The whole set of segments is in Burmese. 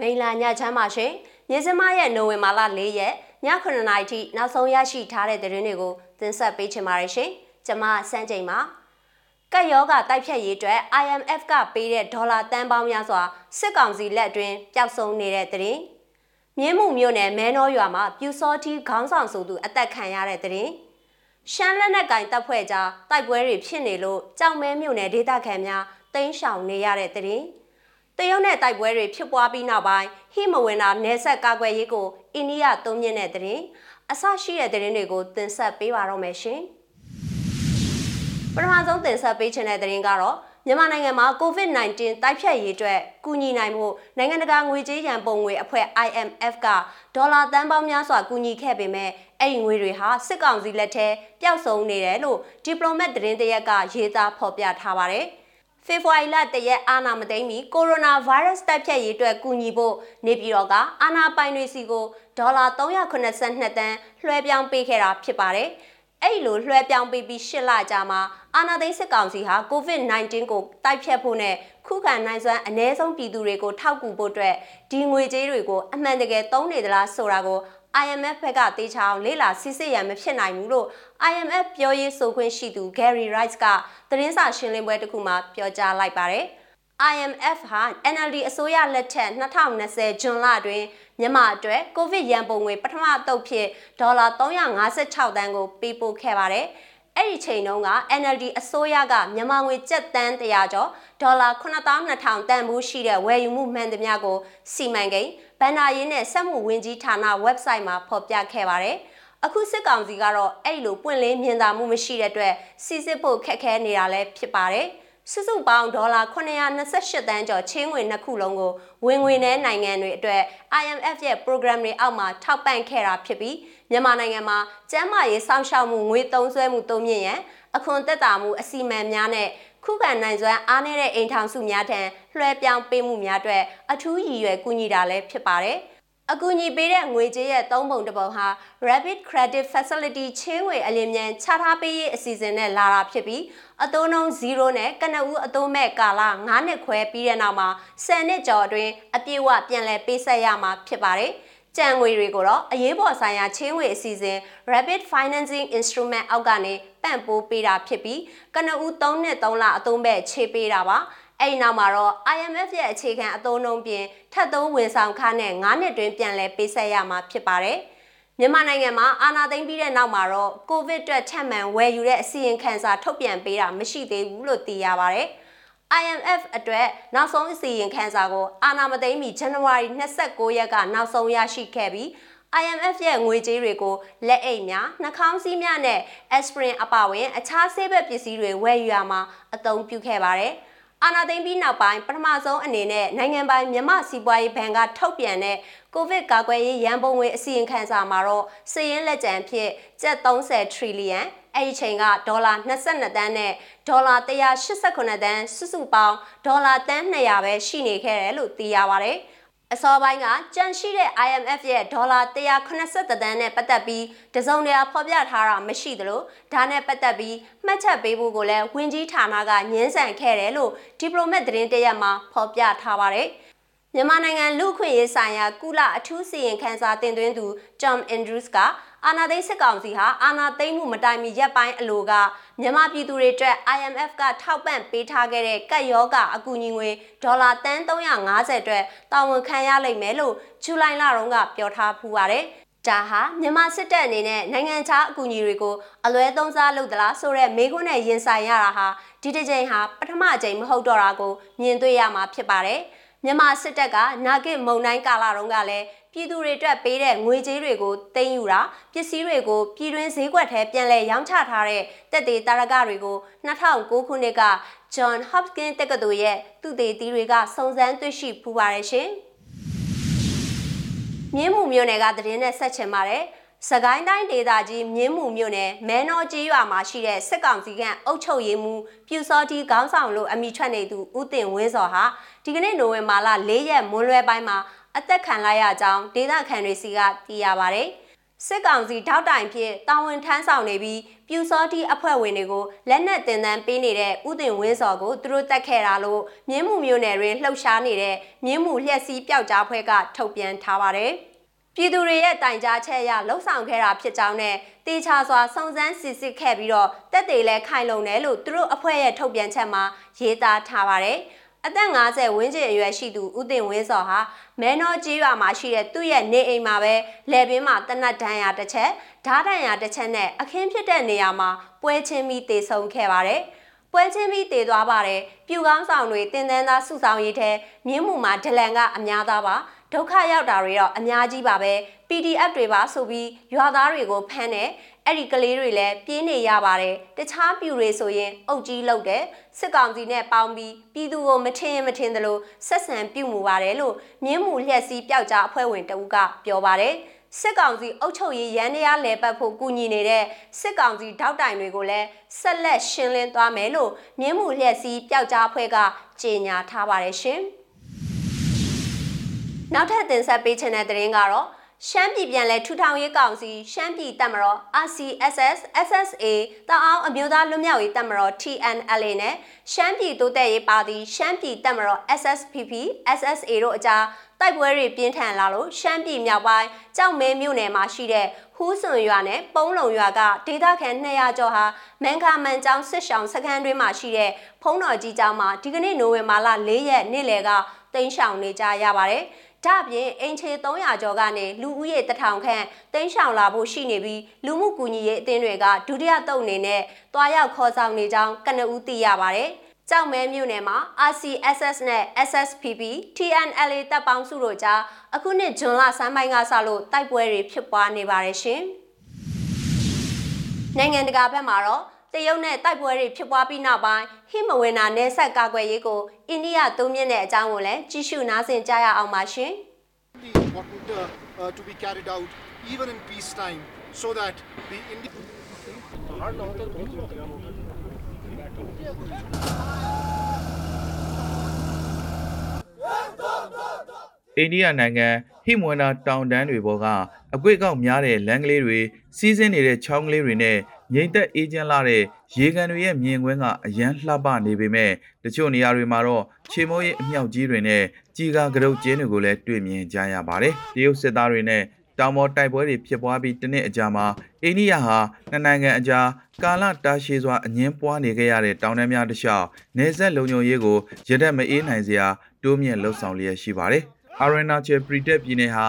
မိန်လာညချမ်းပါရှင်။ညစမရဲ့နိုဝင်ဘာလ၄ရက်ည9:00နာရီထိနောက်ဆုံးရရှိထားတဲ့သတင်းတွေကိုတင်ဆက်ပေးချင်ပါတယ်ရှင်။ကျွန်မစန်းချိန်ပါ။ကက်ယောဂတိုက်ဖြတ်ရေးအတွက် IMF ကပေးတဲ့ဒေါ်လာတန်ပေါင်းများစွာစစ်ကောင်စီလက်အတွင်းပျောက်ဆုံးနေတဲ့သတင်း။မြင်းမှုမြို့နယ်မဲနောရွာမှာပြူစောတီခေါင်းဆောင်ဆိုသူအသက်ခံရတဲ့သတင်း။ရှမ်းလက်နက်ကင်တပ်ဖွဲ့ကြားတိုက်ပွဲတွေဖြစ်နေလို့ကြောင်မဲမြို့နယ်ဒေသခံများတိမ်းရှောင်နေရတဲ့သတင်း။ တရုတ်နဲ့တိုက်ပွဲတွေဖြစ်ပွားပြီးနောက်ပိုင်းဟိမဝင်တာနယ်ဆက်ကာကွယ်ရေးကိုအိန္ဒိယသုံးမြင့်တဲ့သတင်းအဆရှိတဲ့သတင်းတွေကိုတင်ဆက်ပေးပါတော့မယ်ရှင်ပထမဆုံးတင်ဆက်ပေးချင်တဲ့သတင်းကတော့မြန်မာနိုင်ငံမှာ COVID-19 တိုက်ဖြတ်ရေးအတွက်ကူညီနိုင်မှုနိုင်ငံတကာငွေကြေးရန်ပုံငွေအဖွဲ့ IMF ကဒေါ်လာတန်ပေါင်းများစွာကူညီခဲ့ပေမဲ့အဲ့ဒီငွေတွေဟာစစ်ကောင်စီလက်ထဲပျောက်ဆုံးနေတယ်လို့ဒီပလိုမတ်သတင်းတရက်ကရေးသားဖော်ပြထားပါတယ်။ ဖေဖော်ဝါရီလတရက်အာဏာမသိမ်းမီကိုရိုနာဗိုင်းရပ်စ်တိုက်ဖြတ်ရေးအတွက်ကူညီဖို့နေပြည်တော်ကအာဏာပိုင်တွေစီကိုဒေါ်လာ382တန်းလွှဲပြောင်းပေးခဲ့တာဖြစ်ပါတယ်။အဲ့လိုလွှဲပြောင်းပေးပြီး၈လကြာမှာအာဏာသိမ်းစစ်ကောင်စီဟာ COVID-19 ကိုတိုက်ဖြတ်ဖို့နဲ့ခုခံနိုင်စွမ်းအ ਨੇ ဆုံးပြည်သူတွေကိုထောက်ကူဖို့အတွက်ဒီငွေကြေးတွေကိုအမှန်တကယ်သုံးနေသလားဆိုတာကို IMF ဘက်ကတေချာအောင်လေ့လာစစ်စစ်ရန်မဖြစ်နိုင်ဘူးလို့ IMF ပြောရေးဆိုခွင့်ရှိသူ Gary Rice ကသတင်းစာရှင်းလင်းပွဲတစ်ခုမှာပြောကြားလိုက်ပါတယ်။ IMF ဟာ NLD အစိုးရလက်ထက်2020ဇွန်လတွင်မြန်မာအတွက် COVID ရန်ပုံငွေပထမအသုတ်ဖြစ်ဒေါ်လာ356တန်းကိုပေးပို့ခဲ့ပါတယ်။အဲ့ဒီချိန်တုန်းက NLD အစိုးရကမြန်မာငွေကျပ်တန်း100ကျော်ဒေါ်လာ9200တန်ဖိုးရှိတဲ့ဝယ်ယူမှုမှန်သမျှကိုစီမံကိန်း ဗန်နာရေးနဲ့စက်မှုဝန်ကြီးဌာန website မှာဖော်ပြခဲ့ပါတယ်။အခုစစ်ကောင်စီကတော့အဲ့လိုပွင့်လင်းမြင်သာမှုမရှိတဲ့အတွက်စီစစ်ဖို့ခက်ခဲနေတာလည်းဖြစ်ပါတယ်။စုစုပေါင်းဒေါ်လာ928တန်းကျော်ချင်းငွေနှစ်ခုလုံးကိုဝင်ငွေနဲ့နိုင်ငံတွေအတွက် IMF ရဲ့ program တွေအောက်မှာထောက်ပံ့ခဲ့တာဖြစ်ပြီးမြန်မာနိုင်ငံမှာကျန်းမာရေးစောင့်ရှောက်မှုငွေသုံးစွဲမှုတိုးမြင့်ရန်အခွန်သက်သာမှုအစီအမံများနဲ့ ခုခံနိုင်စွမ်းအားနည်းတဲ့အိမ်ထောင်စုများထံလွှဲပြောင်းပေးမှုများအတွက်အထူးရည်ရွယ်ကူညီတာလည်းဖြစ်ပါတယ်။အကူအညီပေးတဲ့ငွေကြေးရဲ့သုံးပုံတစ်ပုံဟာ Rapid Credit Facility ချင်းငွေအလင်းမြန်ချထားပေးရေးအစီအစဉ်နဲ့လာတာဖြစ်ပြီးအသုံးနှုန်း0နဲ့ကနဦးအသုံးမဲ့ကာလ9နှစ်ခွဲပြီးတဲ့နောက်မှာ10နှစ်ကျော်အတွင်းအပြည့်အဝပြန်လည်ပေးဆက်ရမှာဖြစ်ပါတယ်။ ကြံငွေတွေကိုတော့အရေးပေါ်ဆိုင်ရာချင်းငွေအစီအစဉ် Rapid Financing Instrument အောက်ကနေပံ့ပိုးပေးတာဖြစ်ပြီးကနဦး3နှစ်3လအသုံးမဲ့ခြေပေးတာပါအဲ့ဒီနောက်မှာတော့ IMF ရဲ့အခြေခံအသုံးနှုန်းပြင်ထပ်သုံးဝန်ဆောင်ခနဲ့9နှစ်တွင်ပြန်လည်ပေးဆက်ရမှာဖြစ်ပါတယ်မြန်မာနိုင်ငံမှာအာဏာသိမ်းပြီးတဲ့နောက်မှာတော့ကိုဗစ်အတွက်ထပ်မံဝယ်ယူတဲ့အစီရင်ခံစာထုတ်ပြန်ပေးတာမရှိသေးဘူးလို့သိရပါတယ်။ IMF အတွက်နောက်ဆုံးအစီရင်ခံစာကိုအာဏာမသိမ်းမီဇန်နဝါရီ29ရက်ကနောက်ဆုံးရရှိခဲ့ပြီး IMF ရဲ့ငွေကြေးတွေကိုလက်အိတ်များနှာခေါင်းစည်းများနဲ့ aspirin အပါအဝင်အခြားဆေးဘက်ပစ္စည်းတွေဝယ်ယူရမှာအသုံးပြုခဲ့ပါတယ်။ အာနာသိမ့်ပြီးနောက်ပိုင်းပထမဆုံးအနေနဲ့နိုင်ငံပိုင်မြန်မာစီးပွားရေးဘဏ်ကထုတ်ပြန်တဲ့ကိုဗစ်ကာကွယ်ရေးရန်ပုံငွေအစီရင်ခံစာမှာတော့စည်ရင်းလက်ကျန်ဖြစ်ကျပ်30ထရီလီယံအဲ့ဒီချိန်ကဒေါ်လာ22တန်းနဲ့ဒေါ်လာ189တန်းစုစုပေါင်းဒေါ်လာတန်း200ပဲရှိနေခဲ့တယ်လို့သိရပါတယ်။ အစောပိုင်းကကြန့်ရှိတဲ့ IMF ရဲ့ဒေါ်လာ183တန်းနဲ့ပတ်သက်ပြီးတစုံတရာဖော်ပြထားတာမရှိသလိုဒါနဲ့ပတ်သက်ပြီးမှတ်ချက်ပေးဖို့ကိုလည်းဝင်ကြီးဌာနကညှင်းဆန်ခဲ့တယ်လို့ဒီပလိုမတ်သတင်းတရက်မှာဖော်ပြထားပါတယ်။ မြန်မာနိုင်ငံလူ့ခွင့်ရေးဆိုင်ရာကုလအထူးစီရင်ခန်းစာတင်သွင်းသူ Tom Andrews ကအာဏာသိမ်းစစ်ကောင်စီဟာအာဏာသိမ်းမှုမတိုင်မီရက်ပိုင်းအလိုကမြန်မာပြည်သူတွေအတွက် IMF ကထောက်ပံ့ပေးထားခဲ့တဲ့ကတ်ယောဂအကူအညီငွေဒေါ်လာတန်း350အတွက်တာဝန်ခံရလိမ့်မယ်လို့ဇူလိုင်လတုန်းကပြောထားဖူးပါတယ်။ဒါဟာမြန်မာစစ်တပ်အနေနဲ့နိုင်ငံခြားအကူအညီတွေကိုအလွဲသုံးစားလုပ်သလားဆိုတဲ့မေးခွန်းနဲ့ရင်ဆိုင်ရတာဟာဒီတစ်ချိန်ဟာပထမအကြိမ်မဟုတ်တော့တာကိုမြင်တွေ့ရမှာဖြစ်ပါတယ်။ မြန်မာစစ်တပ်ကနာဂစ်မုံတိုင်းကာလတုန်းကလည်းပြည်သူတွေအတွက်ပေးတဲ့ငွေကြေးတွေကိုတင်ယူတာပစ္စည်းတွေကိုပြည်တွင်းဈေးကွက်ထဲပြန်လည်ရောင်းချထားတဲ့တက်သေးတာရကတွေကို2009ခုနှစ်က John Hopkins တက္ကသိုလ်ရဲ့သူတေသီတွေကစုံစမ်းတွေ့ရှိဖူးပါတယ်ရှင်။မြင်းမှုမျိုးနယ်ကသတင်းနဲ့ဆက်ချင်ပါတယ်။ စကိုင်းတိုင်းဒေသကြီးမြင်းမှုမြို့နယ်မဲနောကြီးရွာမှာရှိတဲ့စစ်ကောင်စီကအုပ်ချုပ်ရေးမှူးပြူစောတီခေါင်းဆောင်လို့အမိထွက်နေသူဦးတင်ဝင်းစောဟာဒီကနေ့နိုဝင်ဘာလ၄ရက်မွန်းလွဲပိုင်းမှာအသက်ခံလိုက်ရကြောင်းဒေသခံတွေစီကသိရပါဗျ။စစ်ကောင်စီထောက်တိုင်ဖြစ်တာဝန်ထမ်းဆောင်နေပြီးပြူစောတိအဖွဲ့ဝင်တွေကိုလက်နက်တင်တန်းပေးနေတဲ့ဥတင်ဝင်းစော်ကိုသူတို့တက်ခဲ့တာလို့မြင်းမှုမျိုးနယ်တွင်လှုပ်ရှားနေတဲ့မြင်းမှုလျှက်စီးပျောက်ကြားဖွဲ့ကထုတ်ပြန်ထားပါတယ်။ ပြည်သူတွေရဲ့တိုင်ကြားချက်အရလှုပ်ဆောင်ခဲ့တာဖြစ်ကြောင်းနဲ့တေချာစွာစုံစမ်းစစ်စစ်ခဲ့ပြီးတော့တက်တွေလည်းခိုင်လုံတယ်လို့သူတို့အဖွဲ့ရဲ့ထုတ်ပြန်ချက်မှာရေးသားထားပါတယ်။အသက်50ဝန်းကျင်အရွယ်ရှိသူဦးတင်ဝင်းစော်ဟာမဲနောကြီးရွာမှာရှိတဲ့သူ့ရဲ့နေအိမ်မှာပဲလယ်ပင်မှာတနတ်ဒဏ်ရာတစ်ချက်ဓားဒဏ်ရာတစ်ချက်နဲ့အခင်းဖြစ်တဲ့နေရာမှာပွဲချင်းပြီးတေဆုံခဲ့ပါတယ်။ပွဲချင်းပြီးတည်သွားပါတယ်ပြူကောင်းဆောင်တွေတင်တန်းသားစုဆောင်ရေးထဲမြင်းမှုမှာဒလန်ကအများသားပါ ဒုက္ခရောက်တာတွေတော့အများကြီးပါပဲ PDF တွေပါဆိုပြီးရွာသားတွေကိုဖမ်းတယ်အဲ့ဒီကလေးတွေလည်းပြေးနေရပါတယ်တခြားပြူတွေဆိုရင်အုတ်ကြီးလောက်တယ်စစ်ကောင်စီနဲ့ပေါင်းပြီးပြည်သူကိုမထင်မထင်သလိုဆက်ဆံပြုမှုပါတယ်လို့မြင်းမှုလျက်စီးပျောက်ကြားအဖွဲ့ဝင်တဦးကပြောပါတယ်စစ်ကောင်စီအုပ်ချုပ်ရေးရန်တရားလဲပတ်ဖို့ကူညီနေတဲ့စစ်ကောင်စီထောက်တိုင်တွေကိုလည်းဆက်လက်ရှင်းလင်းသွားမယ်လို့မြင်းမှုလျက်စီးပျောက်ကြားအဖွဲ့ကကြေညာထားပါတယ်ရှင်။ နောက်ထပ်တင်ဆက်ပေးချင်တဲ့သတင်းကတော့ရှမ်းပြည်ပြန်လဲထူထောင်ရေးကောင်စီရှမ်းပြည်တပ်မတော် RCSS SSA တအောင်းအမျိုးသားလွတ်မြောက်ရေးတပ်မတော် TNLA နဲ့ရှမ်းပြည်တိုးတက်ရေးပါတီရှမ်းပြည်တပ်မတော် SSPP SSA တို့အကြားတိုက်ပွဲတွေပြင်းထန်လာလို့ရှမ်းပြည်မြောက်ပိုင်းကြောက်မဲမြို့နယ်မှာရှိတဲ့ဟူးစွန်ရွာနဲ့ပုံးလုံရွာကဒေသခံ200ကျော်ဟာမန်ခါမန်ကျောင်းစစ်ဆောင်စခန်းတွင်းမှာရှိတဲ့ဖုံးတော်ကြီးကျောင်းမှာဒီကနေ့နိုဝင်ဘာလ4ရက်နေ့လယ်ကတိမ်းရှောင်နေကြရပါတယ်။ ဒါ့အပြင်အင်ချေ300ကျော်ကနေလူဦးရေတထောင်ခန့်တိမ်းရှောင်လာဖို့ရှိနေပြီးလူမှုကူညီရေးအသင်းတွေကဒုတိယတုပ်အနေနဲ့တွားရောက်ခေါ်ဆောင်နေကြောင်းကနဦးသိရပါတယ်။ကြောက်မဲမြို့နယ်မှာ RCSS နဲ့ SSPP TNLA တပ်ပေါင်းစုတို့ကြားအခုနှစ်ဇွန်လဆန်းပိုင်းကစလို့တိုက်ပွဲတွေဖြစ်ပွားနေပါတယ်ရှင်။နိုင်ငံတကာဘက်မှာတော့ တရုတ်နဲ့တိုက်ပွဲတွေဖြစ်ပွားပြီးနောက်ပိုင်းဟိမဝေနာနယ်ဆက်ကာကွယ်ရေးကိုအိန္ဒိယသုံးမြင့်တဲ့အကြောင်းကိုလည်းကြည့်ရှုနားဆင်ကြရအောင်ပါရှင်။ important uh, uh, to be carried out even in peacetime so that the Indian အိန္ဒိယနိုင်ငံဟိမဝန္တာတောင်တန်းတွေပေါ်ကအကွေ့ကောက်များတဲ့လမ်းကလေးတွေစီးဆင်းနေတဲ့ချောင်းကလေးတွေနဲ့ ငိမ့်သက်အေးချမ်းလာတဲ့ရေကန်တွေရဲ့မြင်ကွင်းကအရန်လှပနေပေမဲ့တချို့နေရာတွေမှာတော့ခြေမိုးရဲ့အမြောက်ကြီးတွေနဲ့ကြီးကားကရုတ်ကျင်းတွေကိုလည်းတွေ့မြင်ကြရပါတယ်။တရုတ်စစ်သားတွေနဲ့တောင်ပေါ်တိုက်ပွဲတွေဖြစ်ပွားပြီးတစ်နှစ်အကြာမှာအိန္ဒိယဟာနှစ်နိုင်ငံအကြားကာလတာရှည်စွာအငင်းပွားနေခဲ့ရတဲ့တောင်တန်းများတစ်လျှောက်နေဆက်လုံခြုံရေးကိုရတဲ့မအေးနိုင်စရာတိုးမြင့်လှုပ်ဆောင်လျက်ရှိပါတယ်။ Arunachal Pradesh ပြည်နယ်ဟာ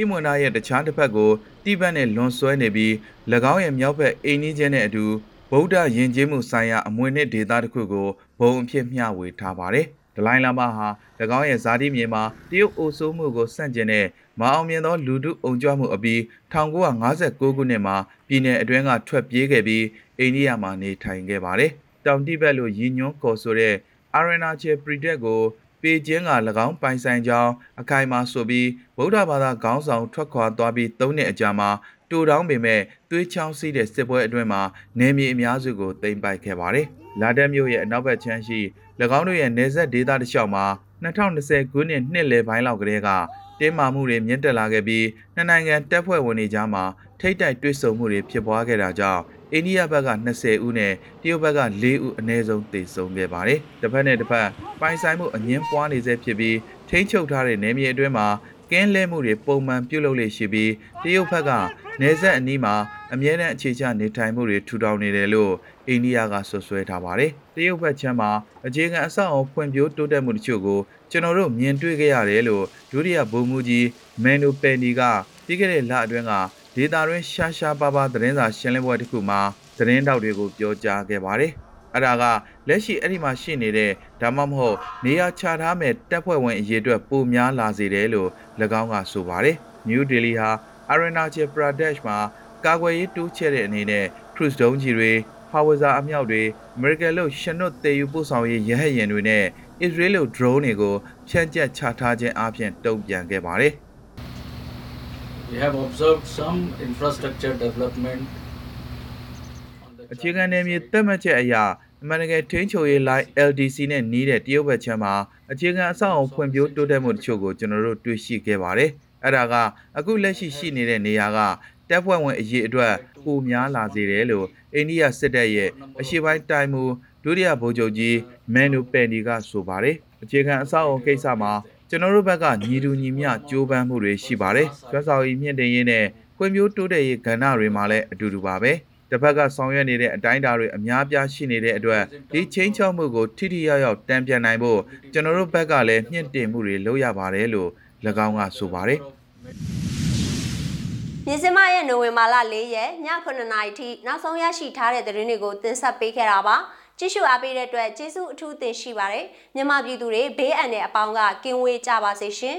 ဟိမဝန္တာရဲ့တခြားတစ်ဖက်ကိုတိဘက်နဲ့လွန်ဆွဲနေပြီး၎င်းရဲ့မြောက်ဘက်အိန္ဒိချင်းနဲ့အတူဗုဒ္ဓယဉ်ကျေးမှုဆိုင်ရာအမွေနှစ်ဒေသတစ်ခုကိုဘုံအဖြစ်မျှဝေထားပါတယ်။ဒလိုင်းလာမဟာ၎င်းရဲ့ဇာတိမြေမှာတရုတ်အိုဆိုးမှုကိုစန့်ကျင်တဲ့မအောင်မြင်သောလူထုအုံကြွမှုအပြီး1959ခုနှစ်မှာပြည်내အတွင်းကထွက်ပြေးခဲ့ပြီးအိန္ဒိယမှာနေထိုင်ခဲ့ပါတယ်။တောင်တိဘက်လိုရည်ညွှန်းခေါ်ဆိုတဲ့ Arunachal Pradesh ကို ပေကျင်းက၎င်းပိုင်ဆိုင်ကြောင်းအခိုင်အမာဆိုပြီးဗုဒ္ဓဘာသာခေါင်းဆောင်ထွက်ခွာသွားပြီး၃နှစ်အကြာမှာတူတောင်းပေမဲ့သွေးချောင်းစီးတဲ့စစ်ပွဲအတွင်းမှာနေမြေအများစုကိုသိမ်းပိုက်ခဲ့ပါတယ်။လာတက်မြို့ရဲ့အနောက်ဘက်ခြမ်းရှိ၎င်းတို့ရဲ့နေဆက်ဒေသတစ်လျှောက်မှာ2020ခုနှစ်နှစ်လယ်ပိုင်းလောက်ကတည်းကတင်းမာမှုတွေမြင့်တက်လာခဲ့ပြီးနှစ်နိုင်ငံတပ်ဖွဲ့ဝင်တွေကြားမှာထိတ်တိုက်တွေ့ဆုံမှုတွေဖြစ်ပွားခဲ့တာကြောင့် အိန္ဒိယဘက်က20ဦးနဲ့တရုတ်ဘက်က4ဦးအနည်းဆုံးသေဆုံးခဲ့ပါတယ်။တစ်ဖက်နဲ့တစ်ဖက်ပိုင်ဆိုင်မှုအငင်းပွားနေဆဲဖြစ်ပြီးထိန်းချုပ်ထားတဲ့နယ်မြေအတွင်းမှာကင်းလဲမှုတွေပုံမှန်ပြုလုပ်လေ့ရှိပြီးတရုတ်ဘက်ကနေဆက်အနီးမှာအမြဲတမ်းအခြေချနေထိုင်မှုတွေထူထောင်နေတယ်လို့အိန္ဒိယကဆွဆွဲထားပါတယ်။တရုတ်ဘက်ချမ်းမှာအခြေခံအဆောက်အအုံဖွံ့ဖြိုးတိုးတက်မှုတချို့ကိုကျွန်တော်တို့မြင်တွေ့ခဲ့ရတယ်လို့ဒုတိယဗိုလ်မှူးကြီးမန်နိုပယ်နီကပြီးခဲ့တဲ့လအတွင်းက ဒေတာတွင်ရှားရှားပါးပါးသတင်းစာရှင်းလင်းပွဲတစ်ခုမှာသတင်းတောက်တွေကိုပြောကြားခဲ့ပါတယ်။အဲ့ဒါကလက်ရှိအဲ့ဒီမှာရှိနေတဲ့ဒါမှမဟုတ်နေရာချထားမဲ့တပ်ဖွဲ့ဝင်အရေးအတွက်ပိုများလာစေတယ်လို့၎င်းကဆိုပါတယ်။ New Delhi ဟာ Arunachal Pradesh မှာကာကွယ်ရေးတိုးချဲ့တဲ့အနေနဲ့ cruise ဒုံးကြီးတွေဟာဝဇာအမြောက်တွေ American လို့ရှနွတ်တည်ယူပို့ဆောင်ရေးရဟတ်ယာဉ်တွေနဲ့ Israel လို့ drone တွေကိုဖြန့်ကျက်ချထားခြင်းအပြင်တုံ့ပြန်ခဲ့ပါတယ် We have observed some infrastructure development on the အခြေခံနယ်မြေတက်မှတ်ချက်အရအမှန်တကယ်ထိန်းချုပ်ရေး line LDC နဲ့နီးတဲ့တရုတ်ဘက်ခြမ်းမှာအခြေခံအဆောက်အအုံဖွံ့ဖြိုးတိုးတက်မှုတချို့ကိုကျွန်တော်တို့တွေ့ရှိခဲ့ပါတယ်။အဲ့ဒါကအခုလက်ရှိရှိနေတဲ့နေရာကတပ်ဖွဲ့ဝင်အရေးအတွက်ပိုများလာစေတယ်လို့အိန္ဒိယစစ်တပ်ရဲ့အရှိပိုင်းတိုင်မူဒုတိယဗိုလ်ချုပ်ကြီးမန်နူပယ်နီကဆိုပါတယ်အခြေခံအဆောက်အုံကိစ္စမှာ ကျွန်တော်တို့ဘက်ကညီတူညီမျှကြိုးပမ်းမှုတွေရှိပါတယ်ကျွမ်းဆောင်ရည်မြင့်တင်ရေးနဲ့ဖွံ့ဖြိုးတိုးတက်ရေးကဏ္ဍတွေမှာလည်းအတူတူပါပဲတစ်ဖက်ကဆောင်ရွက်နေတဲ့အတိုင်းအတာတွေအများပြားရှိနေတဲ့အတွက်ဒီချင်းချောက်မှုကိုထိထိရောက်ရောက်တံပြန်နိုင်ဖို့ကျွန်တော်တို့ဘက်ကလည်းမြင့်တင်မှုတွေလုပ်ရပါတယ်လို့၎င်းကဆိုပါတယ်မြင်းစမရဲ့နိုဝင်ဘာလ၄ရက်ည9:00နာရီထိနောက်ဆုံးရရှိထားတဲ့သတင်းတွေကိုတင်ဆက်ပေးခဲ့တာပါ ကြည့်ရှုအားပေးတဲ့အတွက်ကျေးဇူးအထူးတင်ရှိပါတယ်မြန်မာပြည်သူတွေဘေးအန္တရာယ်အပေါင်းကကင်းဝေးကြပါစေရှင်